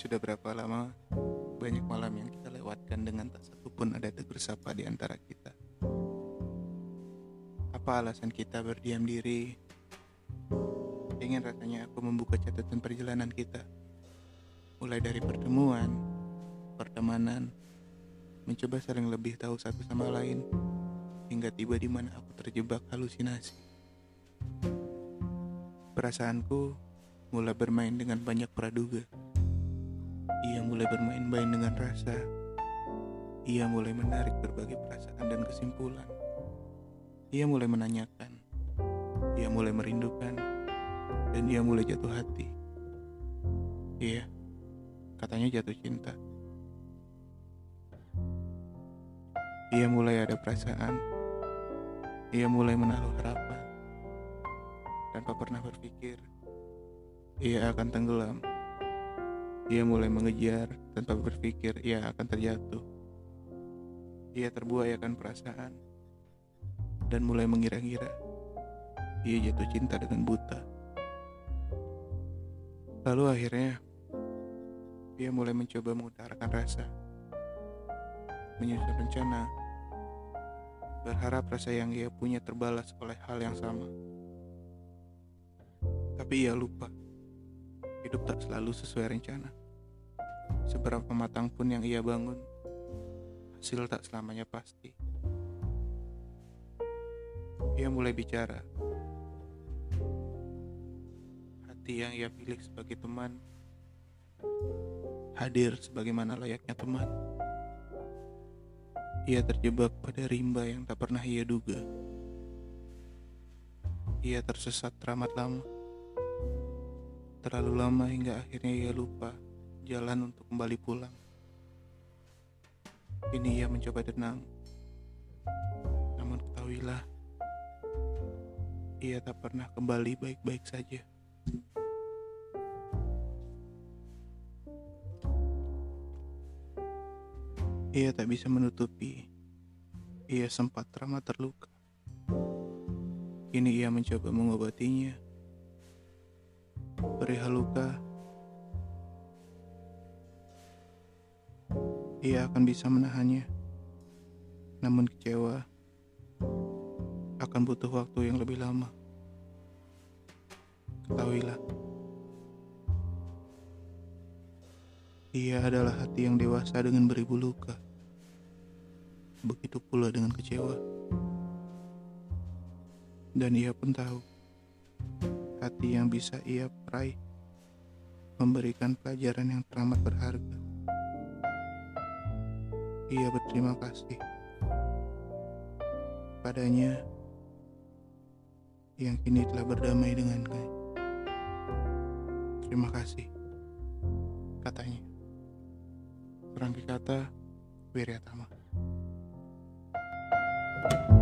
Sudah berapa lama banyak malam yang kita lewatkan dengan tak satu pun ada tegur sapa di antara kita. Apa alasan kita berdiam diri? Ingin rasanya aku membuka catatan perjalanan kita. Mulai dari pertemuan, pertemanan, mencoba saling lebih tahu satu sama lain, hingga tiba di mana aku terjebak halusinasi. Perasaanku mulai bermain dengan banyak praduga. Ia mulai bermain-main dengan rasa. Ia mulai menarik berbagai perasaan dan kesimpulan. Ia mulai menanyakan. Ia mulai merindukan. Dan ia mulai jatuh hati. Iya, katanya jatuh cinta. Ia mulai ada perasaan. Ia mulai menaruh harapan. Tanpa pernah berpikir, ia akan tenggelam. Ia mulai mengejar tanpa berpikir ia akan terjatuh. Ia terbuai akan perasaan dan mulai mengira-ngira ia jatuh cinta dengan buta. Lalu akhirnya ia mulai mencoba mengutarakan rasa, menyusun rencana, berharap rasa yang ia punya terbalas oleh hal yang sama. Tapi ia lupa, hidup tak selalu sesuai rencana. Seberapa matang pun yang ia bangun, hasil tak selamanya pasti. Ia mulai bicara. Hati yang ia pilih sebagai teman, hadir sebagaimana layaknya teman. Ia terjebak pada rimba yang tak pernah ia duga. Ia tersesat teramat lama. Terlalu lama hingga akhirnya ia lupa jalan untuk kembali pulang. Kini ia mencoba tenang. Namun ketahuilah, ia tak pernah kembali baik-baik saja. Ia tak bisa menutupi. Ia sempat teramat terluka. Kini ia mencoba mengobatinya. Perihal luka, ia akan bisa menahannya. Namun kecewa akan butuh waktu yang lebih lama. Ketahuilah, ia adalah hati yang dewasa dengan beribu luka. Begitu pula dengan kecewa. Dan ia pun tahu, hati yang bisa ia peraih memberikan pelajaran yang teramat berharga. Ia berterima kasih padanya yang kini telah berdamai dengannya. Terima kasih, katanya. Kurang kata, Wiryatama. thank you